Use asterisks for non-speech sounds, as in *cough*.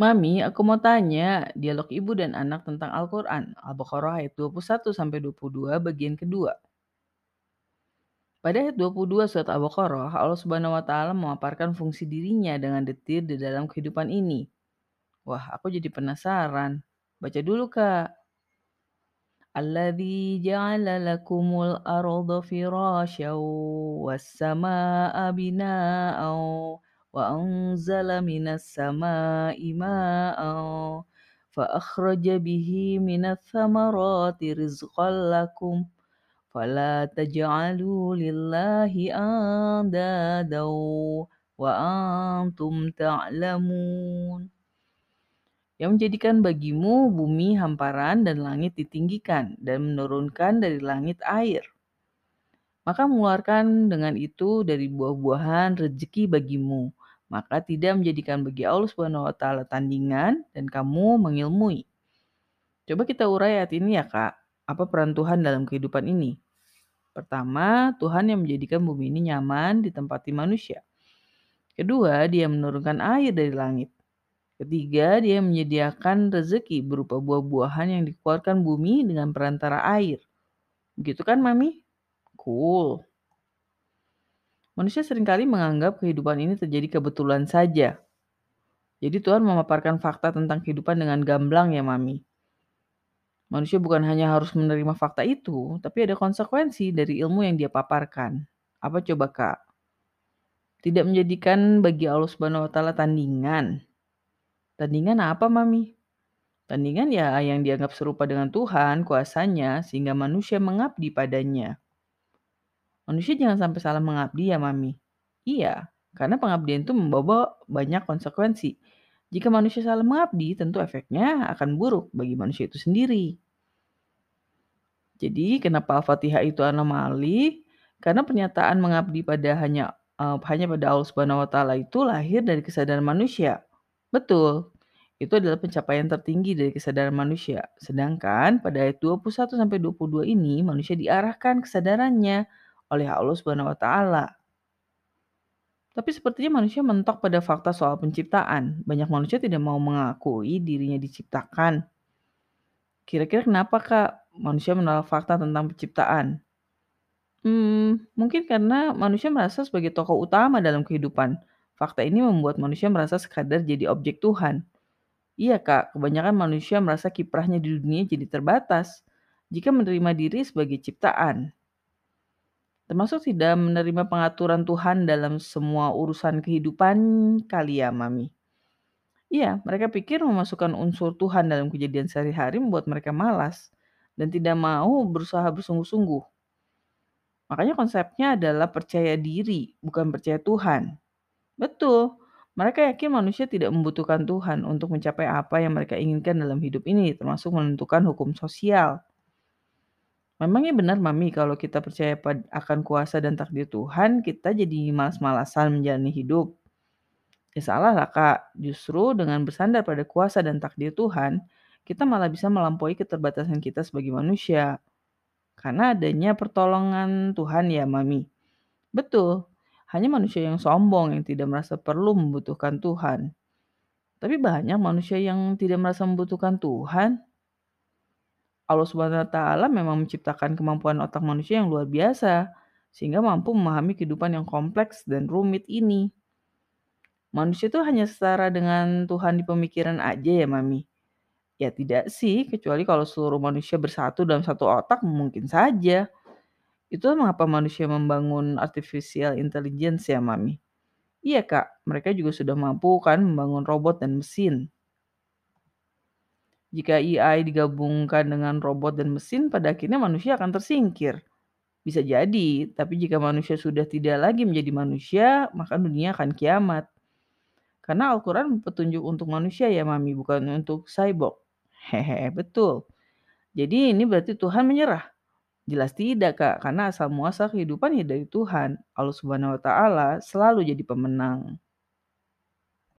Mami, aku mau tanya, dialog ibu dan anak tentang Al-Quran, Al-Baqarah ayat 21 sampai 22 bagian kedua. Pada ayat 22 surat Al-Baqarah, Allah Subhanahu wa taala memaparkan fungsi dirinya dengan detil di dalam kehidupan ini. Wah, aku jadi penasaran. Baca dulu, Kak. Alladzi ja'ala lakumul arda firasyan was samaa'a samaa'i ma'an fa akhraja bihi minats thamarati rizqan lakum fala taj'alu lillahi andadan wa antum ta'lamun yang menjadikan bagimu bumi hamparan dan langit ditinggikan dan menurunkan dari langit air. Maka mengeluarkan dengan itu dari buah-buahan rezeki bagimu, maka tidak menjadikan bagi Allah Subhanahu wa taala tandingan dan kamu mengilmui. Coba kita urai ayat ini ya, Kak. Apa peran Tuhan dalam kehidupan ini? Pertama, Tuhan yang menjadikan bumi ini nyaman ditempati manusia. Kedua, dia menurunkan air dari langit. Ketiga, dia menyediakan rezeki berupa buah-buahan yang dikeluarkan bumi dengan perantara air. Begitu kan, Mami? Cool. Manusia sering kali menganggap kehidupan ini terjadi kebetulan saja. Jadi Tuhan memaparkan fakta tentang kehidupan dengan gamblang ya, Mami. Manusia bukan hanya harus menerima fakta itu, tapi ada konsekuensi dari ilmu yang dia paparkan. Apa coba, Kak? Tidak menjadikan bagi Allah Subhanahu taala tandingan, Tandingan apa, Mami? Tandingan ya yang dianggap serupa dengan Tuhan, kuasanya, sehingga manusia mengabdi padanya. Manusia jangan sampai salah mengabdi ya, Mami. Iya, karena pengabdian itu membawa banyak konsekuensi. Jika manusia salah mengabdi, tentu efeknya akan buruk bagi manusia itu sendiri. Jadi, kenapa Al-Fatihah itu anomali? Karena pernyataan mengabdi pada hanya uh, hanya pada Allah Subhanahu wa taala itu lahir dari kesadaran manusia. Betul. Itu adalah pencapaian tertinggi dari kesadaran manusia. Sedangkan pada ayat 21 sampai 22 ini manusia diarahkan kesadarannya oleh Allah Subhanahu wa taala. Tapi sepertinya manusia mentok pada fakta soal penciptaan. Banyak manusia tidak mau mengakui dirinya diciptakan. Kira-kira kenapa Kak manusia menolak fakta tentang penciptaan? Hmm, mungkin karena manusia merasa sebagai tokoh utama dalam kehidupan. Fakta ini membuat manusia merasa sekadar jadi objek Tuhan. Iya Kak, kebanyakan manusia merasa kiprahnya di dunia jadi terbatas jika menerima diri sebagai ciptaan. Termasuk tidak menerima pengaturan Tuhan dalam semua urusan kehidupan kali ya Mami. Iya, mereka pikir memasukkan unsur Tuhan dalam kejadian sehari-hari membuat mereka malas dan tidak mau berusaha bersungguh-sungguh. Makanya konsepnya adalah percaya diri, bukan percaya Tuhan. Betul, mereka yakin manusia tidak membutuhkan Tuhan untuk mencapai apa yang mereka inginkan dalam hidup ini, termasuk menentukan hukum sosial. Memangnya benar, Mami, kalau kita percaya akan kuasa dan takdir Tuhan, kita jadi malas-malasan menjalani hidup? Ya salah lah, Kak. Justru dengan bersandar pada kuasa dan takdir Tuhan, kita malah bisa melampaui keterbatasan kita sebagai manusia. Karena adanya pertolongan Tuhan ya, Mami. Betul, hanya manusia yang sombong yang tidak merasa perlu membutuhkan Tuhan. Tapi banyak manusia yang tidak merasa membutuhkan Tuhan. Allah Subhanahu wa taala memang menciptakan kemampuan otak manusia yang luar biasa sehingga mampu memahami kehidupan yang kompleks dan rumit ini. Manusia itu hanya setara dengan Tuhan di pemikiran aja ya, Mami. Ya tidak sih, kecuali kalau seluruh manusia bersatu dalam satu otak mungkin saja. Itu mengapa manusia membangun artificial intelligence ya, Mami? Iya, Kak. Mereka juga sudah mampu kan membangun robot dan mesin. Jika AI digabungkan dengan robot dan mesin, pada akhirnya manusia akan tersingkir. Bisa jadi, tapi jika manusia sudah tidak lagi menjadi manusia, maka dunia akan kiamat. Karena Al-Quran petunjuk untuk manusia ya Mami, bukan untuk cyborg. *laughs* Hehe, betul. Jadi ini berarti Tuhan menyerah Jelas tidak, Kak, karena asal muasal kehidupan ya dari Tuhan. Allah Subhanahu wa taala selalu jadi pemenang.